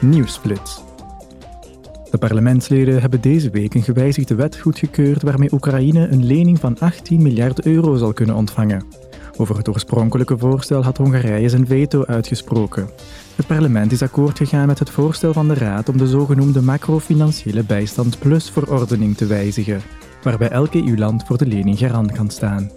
Nieuwsflits. De parlementsleden hebben deze week een gewijzigde wet goedgekeurd waarmee Oekraïne een lening van 18 miljard euro zal kunnen ontvangen. Over het oorspronkelijke voorstel had Hongarije zijn veto uitgesproken. Het parlement is akkoord gegaan met het voorstel van de Raad om de zogenoemde macrofinanciële bijstand plus verordening te wijzigen, waarbij elk EU-land voor de lening garant kan staan.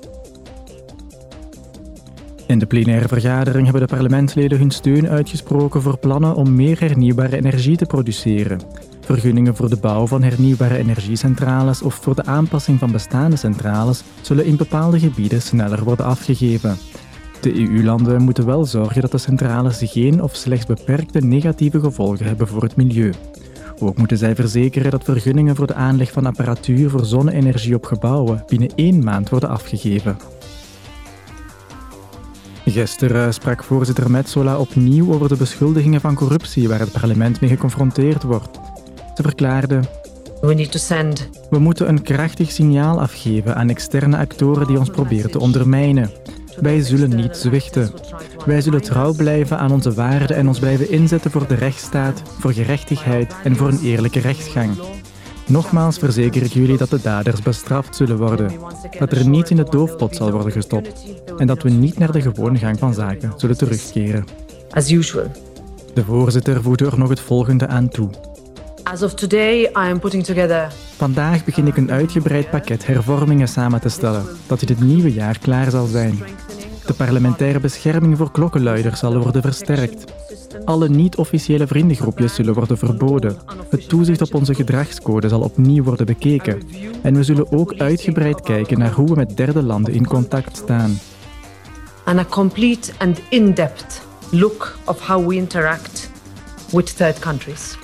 In de plenaire vergadering hebben de parlementsleden hun steun uitgesproken voor plannen om meer hernieuwbare energie te produceren. Vergunningen voor de bouw van hernieuwbare energiecentrales of voor de aanpassing van bestaande centrales zullen in bepaalde gebieden sneller worden afgegeven. De EU-landen moeten wel zorgen dat de centrales geen of slechts beperkte negatieve gevolgen hebben voor het milieu. Ook moeten zij verzekeren dat vergunningen voor de aanleg van apparatuur voor zonne-energie op gebouwen binnen één maand worden afgegeven. Gisteren sprak voorzitter Metsola opnieuw over de beschuldigingen van corruptie waar het parlement mee geconfronteerd wordt. Ze verklaarde: We, need to send. We moeten een krachtig signaal afgeven aan externe actoren die ons proberen te ondermijnen. Wij zullen niet zwichten. Wij zullen trouw blijven aan onze waarden en ons blijven inzetten voor de rechtsstaat, voor gerechtigheid en voor een eerlijke rechtsgang. Nogmaals verzeker ik jullie dat de daders bestraft zullen worden, dat er niets in de doofpot zal worden gestopt en dat we niet naar de gewone gang van zaken zullen terugkeren. As usual. De voorzitter voegde er nog het volgende aan toe. As of today, I am putting together. Vandaag begin ik een uitgebreid pakket hervormingen samen te stellen, dat in het nieuwe jaar klaar zal zijn. De parlementaire bescherming voor klokkenluiders zal worden versterkt. Alle niet-officiële vriendengroepjes zullen worden verboden. Het toezicht op onze gedragscode zal opnieuw worden bekeken. En we zullen ook uitgebreid kijken naar hoe we met derde landen in contact staan. And a complete and in-depth look of how we interact with third countries.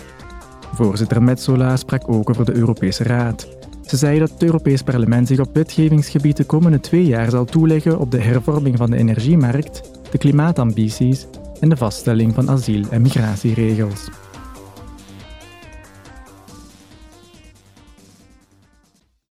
Voorzitter Metsola sprak ook over de Europese Raad. Ze zei dat het Europees Parlement zich op wetgevingsgebied de komende twee jaar zal toeleggen op de hervorming van de energiemarkt, de klimaatambities en de vaststelling van asiel- en migratieregels.